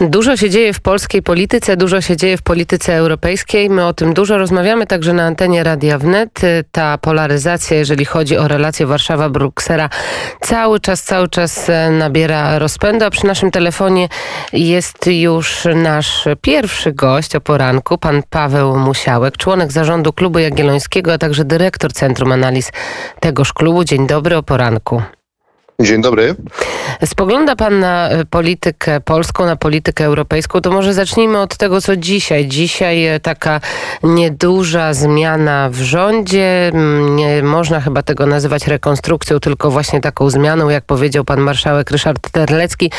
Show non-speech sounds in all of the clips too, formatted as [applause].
Dużo się dzieje w polskiej polityce, dużo się dzieje w polityce europejskiej. My o tym dużo rozmawiamy także na antenie Radia Wnet. Ta polaryzacja, jeżeli chodzi o relacje Warszawa-Bruksela, cały czas, cały czas e, nabiera rozpędu, a przy naszym telefonie jest już nasz pierwszy gość o poranku, pan Paweł Musiałek, członek zarządu Klubu Jagiellońskiego, a także dyrektor Centrum Analiz tegoż klubu. Dzień dobry o poranku. Dzień dobry. Spogląda Pan na e, politykę polską, na politykę europejską, to może zacznijmy od tego, co dzisiaj. Dzisiaj e, taka nieduża zmiana w rządzie. Nie można chyba tego nazywać rekonstrukcją, tylko właśnie taką zmianą, jak powiedział pan marszałek Ryszard Terlecki.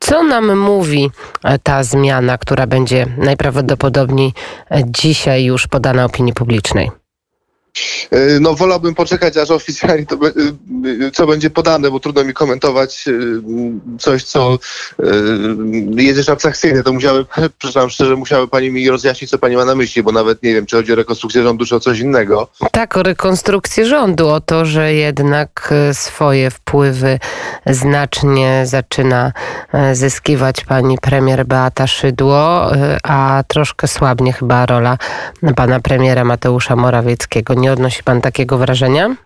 Co nam mówi e, ta zmiana, która będzie najprawdopodobniej dzisiaj już podana opinii publicznej? E, no wolałbym poczekać, aż oficjalnie to, e, e, co będzie podane, bo trudno mi komentować coś, co jedziesz abstrakcyjnie. To musiały, [laughs] przepraszam szczerze, musiały pani mi rozjaśnić, co pani ma na myśli, bo nawet nie wiem, czy chodzi o rekonstrukcję rządu, czy o coś innego. Tak, o rekonstrukcję rządu, o to, że jednak swoje wpływy znacznie zaczyna zyskiwać pani premier Beata Szydło, a troszkę słabnie chyba rola pana premiera Mateusza Morawieckiego. Nie odnosi pan takiego wrażenia?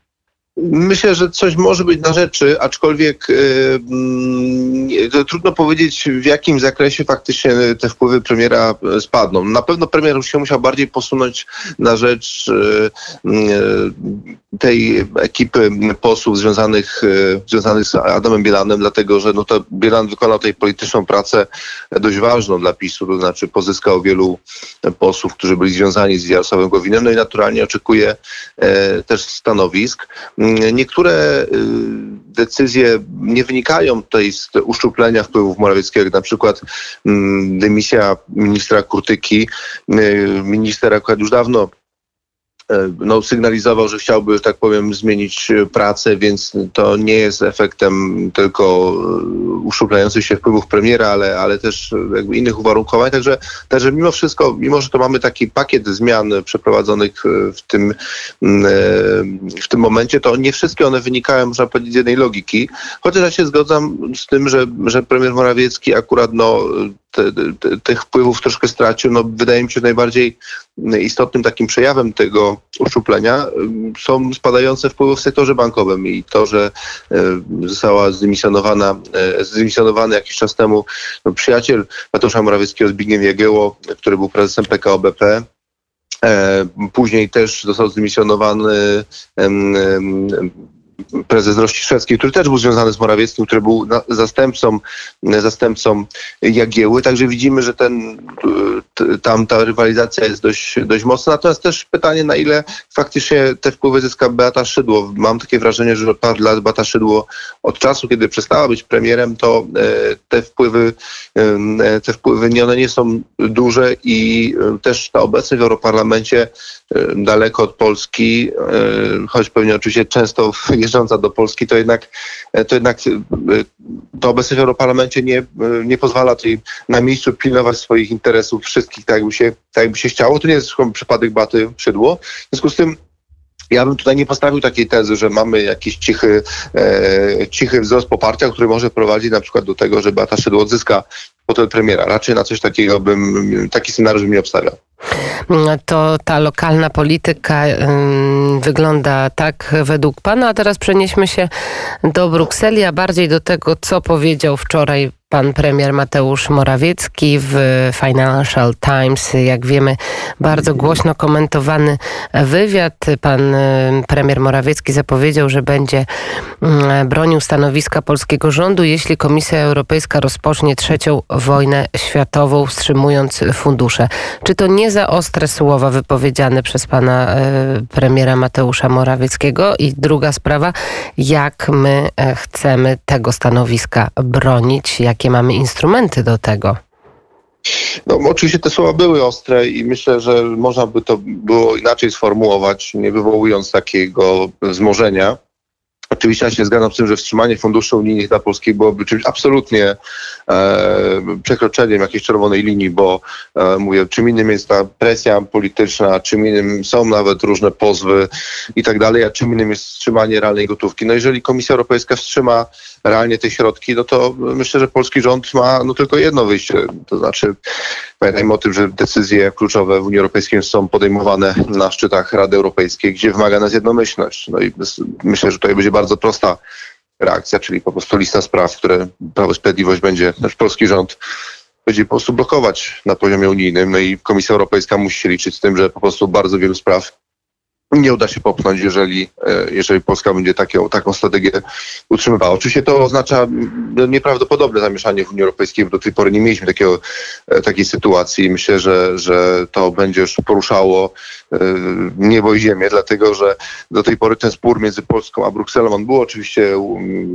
Myślę, że coś może być na rzeczy, aczkolwiek yy, trudno powiedzieć, w jakim zakresie faktycznie te wpływy premiera spadną. Na pewno premier się musiał bardziej posunąć na rzecz yy, tej ekipy posłów związanych, yy, związanych z Adamem Bielanem, dlatego że no to Bielan wykonał tej polityczną pracę dość ważną dla PiSu, to znaczy pozyskał wielu posłów, którzy byli związani z Jarosławem Gowinem, no i naturalnie oczekuje też stanowisk. Niektóre y, decyzje nie wynikają tutaj z uszczuplenia wpływów Morawieckiego, na przykład mm, dymisja ministra Kurtyki. Y, minister akurat już dawno no, sygnalizował, że chciałby, tak powiem, zmienić e, pracę, więc to nie jest efektem tylko e, uszczuplających się wpływów premiera, ale, ale też innych uwarunkowań. Także, także mimo wszystko, mimo że to mamy taki pakiet zmian przeprowadzonych w tym, w tym momencie, to nie wszystkie one wynikają, można powiedzieć, z jednej logiki. Chociaż ja się zgadzam z tym, że, że premier Morawiecki akurat no, te, te, tych wpływów troszkę stracił. No, wydaje mi się, że najbardziej istotnym takim przejawem tego uszczuplenia są spadające wpływy w sektorze bankowym i to, że e, została zdymisjonowana, e, zdymisjonowany jakiś czas temu no, przyjaciel Mateusza Morawieckiego Zbigniew Jagieło, który był prezesem PKO BP, e, Później też został zdymisjonowany prezes Rościszewski, który też był związany z Morawieckim, który był zastępcą, zastępcą Jagieły. Także widzimy, że ten, tam ta rywalizacja jest dość, dość mocna. Natomiast też pytanie, na ile faktycznie te wpływy zyska Beata Szydło. Mam takie wrażenie, że od paru lat Beata Szydło od czasu, kiedy przestała być premierem, to e, te wpływy, e, te wpływy nie, one nie są duże i e, też ta obecność w Europarlamencie daleko od Polski, choć pewnie oczywiście często do Polski, to jednak to, jednak to obecność w Europarlamencie nie, nie pozwala tutaj na miejscu pilnować swoich interesów wszystkich tak jakby się, tak jakby się chciało. To nie jest przypadek Baty Szydło. W związku z tym ja bym tutaj nie postawił takiej tezy, że mamy jakiś cichy, e, cichy wzrost poparcia, który może prowadzić na przykład do tego, że Beata Szydło odzyska fotel premiera. Raczej na coś takiego bym, taki scenariusz bym nie obstawiał. To ta lokalna polityka wygląda tak według Pana, a teraz przenieśmy się do Brukseli, a bardziej do tego, co powiedział wczoraj pan premier Mateusz Morawiecki w Financial Times. Jak wiemy, bardzo głośno komentowany wywiad. Pan y, premier Morawiecki zapowiedział, że będzie mm, bronił stanowiska polskiego rządu, jeśli Komisja Europejska rozpocznie trzecią wojnę światową, wstrzymując fundusze. Czy to nie za ostre słowa wypowiedziane przez pana y, premiera Mateusza Morawieckiego? I druga sprawa, jak my e, chcemy tego stanowiska bronić? Jak jakie mamy instrumenty do tego? No, oczywiście te słowa były ostre i myślę, że można by to było inaczej sformułować, nie wywołując takiego wzmożenia. Oczywiście ja się zgadzam z tym, że wstrzymanie funduszy unijnych dla Polski byłoby czymś absolutnie e, przekroczeniem jakiejś czerwonej linii, bo e, mówię, czym innym jest ta presja polityczna, czym innym są nawet różne pozwy i tak dalej, a czym innym jest wstrzymanie realnej gotówki. No jeżeli Komisja Europejska wstrzyma realnie te środki, no to myślę, że polski rząd ma no tylko jedno wyjście. To znaczy pamiętajmy o tym, że decyzje kluczowe w Unii Europejskiej są podejmowane na szczytach Rady Europejskiej, gdzie wymaga nas jednomyślność. No i myślę, że tutaj będzie bardzo prosta reakcja, czyli po prostu lista spraw, które Prawo i Sprawiedliwość będzie, nasz polski rząd będzie po prostu blokować na poziomie unijnym. No i Komisja Europejska musi się liczyć z tym, że po prostu bardzo wielu spraw nie uda się popchnąć, jeżeli, e, jeżeli Polska będzie taką, taką strategię utrzymywała. Oczywiście to oznacza nieprawdopodobne zamieszanie w Unii Europejskiej, bo do tej pory nie mieliśmy takiego, e, takiej sytuacji. Myślę, że, że to będzie już poruszało e, niebo i ziemię, dlatego że do tej pory ten spór między Polską a Brukselą, on był oczywiście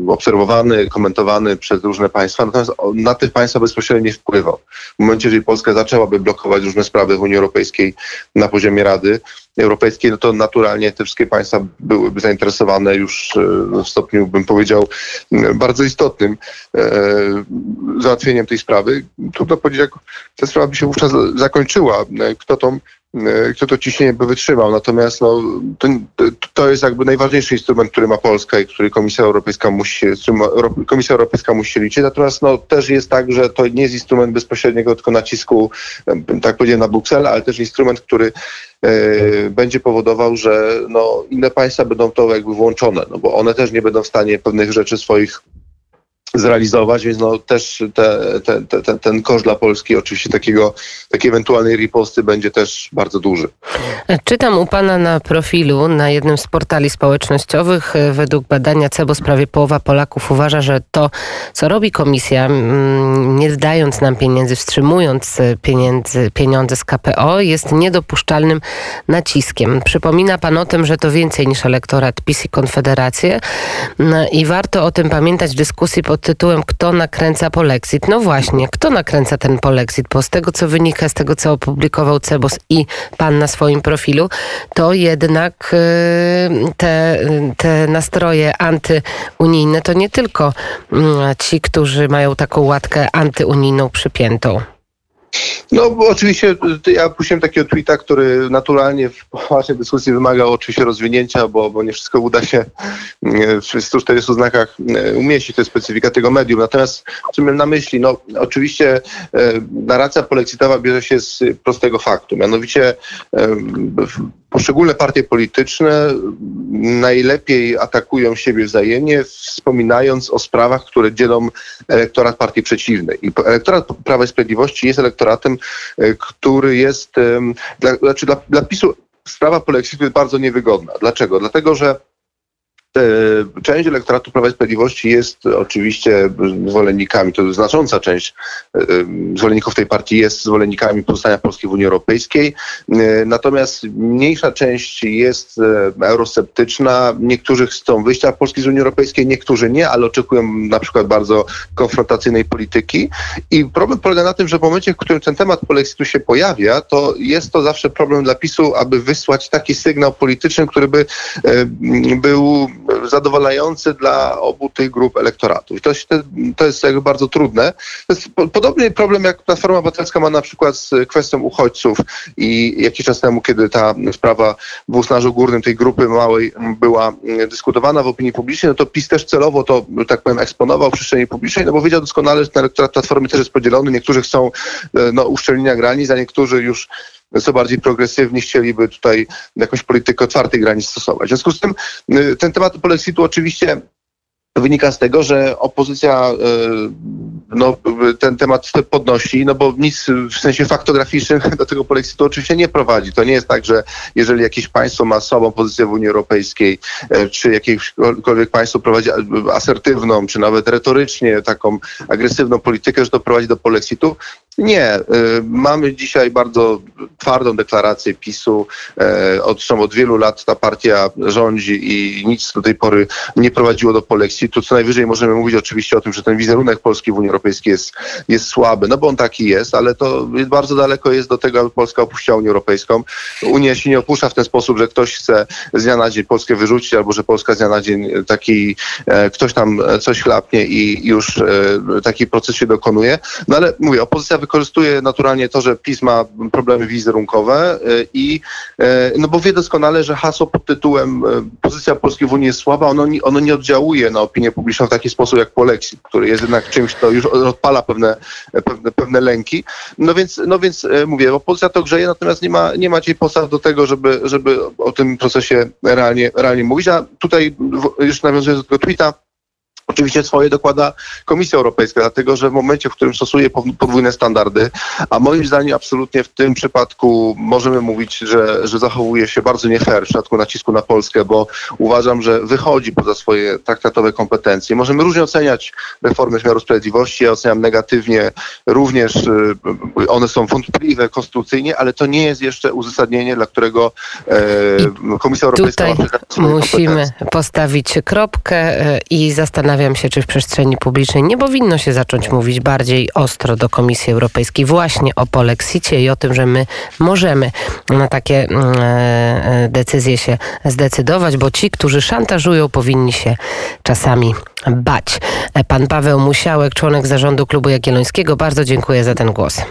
obserwowany, komentowany przez różne państwa, natomiast na tych państwa bezpośrednio nie wpływał. W momencie, jeżeli Polska zaczęłaby blokować różne sprawy w Unii Europejskiej na poziomie Rady, Europejskiej, no to naturalnie te wszystkie państwa byłyby zainteresowane już e, w stopniu, bym powiedział, bardzo istotnym e, załatwieniem tej sprawy. Trudno powiedzieć, jak ta sprawa by się wówczas zakończyła. Kto tą E, kto to ciśnienie by wytrzymał. Natomiast no, to, to jest jakby najważniejszy instrument, który ma Polska i który Komisja Europejska musi, Komisja Europejska musi się liczyć. Natomiast no, też jest tak, że to nie jest instrument bezpośredniego tylko nacisku, tak powiedziałem, na Brukselę, ale też instrument, który e, będzie powodował, że no, inne państwa będą to jakby włączone, no bo one też nie będą w stanie pewnych rzeczy swoich zrealizować, więc no też te, te, te, ten koszt dla Polski oczywiście takiego, takiej ewentualnej riposty będzie też bardzo duży. Czytam u Pana na profilu na jednym z portali społecznościowych, według badania CEBOS prawie połowa Polaków uważa, że to, co robi komisja, mm, nie dając nam pieniędzy, wstrzymując pieniędzy, pieniądze z KPO, jest niedopuszczalnym naciskiem. Przypomina Pan o tym, że to więcej niż elektorat PiS i Konfederację no i warto o tym pamiętać w dyskusji pod tytułem Kto nakręca polexit? No właśnie, kto nakręca ten polexit? Bo z tego, co wynika, z tego, co opublikował Cebos i pan na swoim profilu, to jednak y, te, te nastroje antyunijne to nie tylko mm, ci, którzy mają taką łatkę antyunijną przypiętą. No oczywiście ja puściłem takiego tweeta, który naturalnie w waszej dyskusji wymagał oczywiście rozwinięcia, bo, bo nie wszystko uda się e, w 140 znakach e, umieścić, to jest specyfika tego medium. Natomiast co miałem na myśli? No oczywiście e, narracja polexitowa bierze się z prostego faktu, mianowicie poszczególne partie polityczne najlepiej atakują siebie wzajemnie, wspominając o sprawach, które dzielą elektorat partii przeciwnej. I elektorat Prawa i Sprawiedliwości jest elektoratem, e, który jest, dla, znaczy dla, dla PiSu sprawa polexitu jest bardzo niewygodna. Dlaczego? Dlatego, że część elektoratu Prawa i Sprawiedliwości jest oczywiście zwolennikami, to znacząca część e, zwolenników tej partii jest zwolennikami pozostania Polski w Unii Europejskiej, e, natomiast mniejsza część jest eurosceptyczna. Niektórzy chcą wyjścia Polski z Unii Europejskiej, niektórzy nie, ale oczekują na przykład bardzo konfrontacyjnej polityki. I problem polega na tym, że w momencie, w którym ten temat polexitu się pojawia, to jest to zawsze problem dla PiSu, aby wysłać taki sygnał polityczny, który by był zadowalający dla obu tych grup elektoratów. I to, to jest jakby bardzo trudne. To jest podobny problem, jak Platforma Obywatelska ma na przykład z kwestią uchodźców i jakiś czas temu, kiedy ta sprawa w Usnarzu Górnym tej grupy małej była dyskutowana w opinii publicznej, no to PiS też celowo to, tak powiem, eksponował w przestrzeni publicznej, no bo wiedział doskonale, że ten elektorat Platformy też jest podzielony. Niektórzy chcą e, no, uszczelnienia granic, a niektórzy już co bardziej progresywni chcieliby tutaj jakąś politykę otwartej granic stosować. W związku z tym y, ten temat polexitu oczywiście wynika z tego, że opozycja y, no, ten temat podnosi, no bo nic w sensie faktograficznym [laughs] do tego polexitu oczywiście nie prowadzi. To nie jest tak, że jeżeli jakieś państwo ma słabą pozycję w Unii Europejskiej, y, czy jakiekolwiek państwo prowadzi asertywną, czy nawet retorycznie taką agresywną politykę, że to prowadzi do polexitu. Nie. Y, mamy dzisiaj bardzo twardą deklarację PiSu. Y, od, wielu lat ta partia rządzi i nic do tej pory nie prowadziło do polexitu. Co najwyżej możemy mówić oczywiście o tym, że ten wizerunek Polski w Unii Europejskiej jest, jest słaby, no bo on taki jest, ale to bardzo daleko jest do tego, aby Polska opuściła Unię Europejską. Unia się nie opuszcza w ten sposób, że ktoś chce z dnia na dzień Polskę wyrzucić, albo że Polska z dnia na dzień taki, e, ktoś tam coś chlapnie i już taki proces się dokonuje. No ale mówię, opozycja wykorzystuje naturalnie to, że PiS ma problemy wizerunkowe y, i e, no bo wie doskonale, że hasło pod tytułem e, pozycja Polski w Unii jest słaba, ono, ono nie oddziałuje na opinię publiczną w taki sposób jak Polexit, który jest jednak czymś, co już odpala pewne, pewne, pewne lęki. No więc, no więc mówię, opozycja to grzeje, natomiast nie ma, nie ma podstaw do tego, żeby, żeby o tym procesie realnie, realnie mówić. A tutaj już nawiązując do tego tweeta, Oczywiście swoje dokłada Komisja Europejska, dlatego że w momencie, w którym stosuje podwójne standardy, a moim zdaniem absolutnie w tym przypadku możemy mówić, że, że zachowuje się bardzo nie fair w przypadku nacisku na Polskę, bo uważam, że wychodzi poza swoje traktatowe kompetencje. Możemy różnie oceniać reformy wymiaru sprawiedliwości, ja oceniam negatywnie również, y, one są wątpliwe konstytucyjnie, ale to nie jest jeszcze uzasadnienie, dla którego e, Komisja Europejska Tutaj musimy postawić kropkę e, i zastanawiam się, czy w przestrzeni publicznej nie powinno się zacząć mówić bardziej ostro do Komisji Europejskiej właśnie o polexicie i o tym, że my możemy na takie mm, e, e, decyzje się zdecydować, bo ci, którzy szantażują, powinni się czasami bać. E, Pan Paweł Musiałek, członek zarządu Klubu Jagiellońskiego, bardzo dziękuję za ten głos.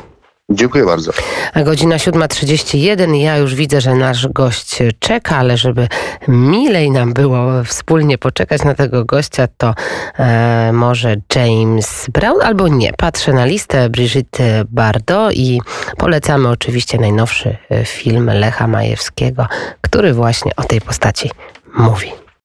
Dziękuję bardzo. A Godzina 7.31. Ja już widzę, że nasz gość czeka, ale żeby milej nam było wspólnie poczekać na tego gościa, to e, może James Brown albo nie. Patrzę na listę Brigitte Bardot i polecamy oczywiście najnowszy e, film Lecha Majewskiego, który właśnie o tej postaci mówi.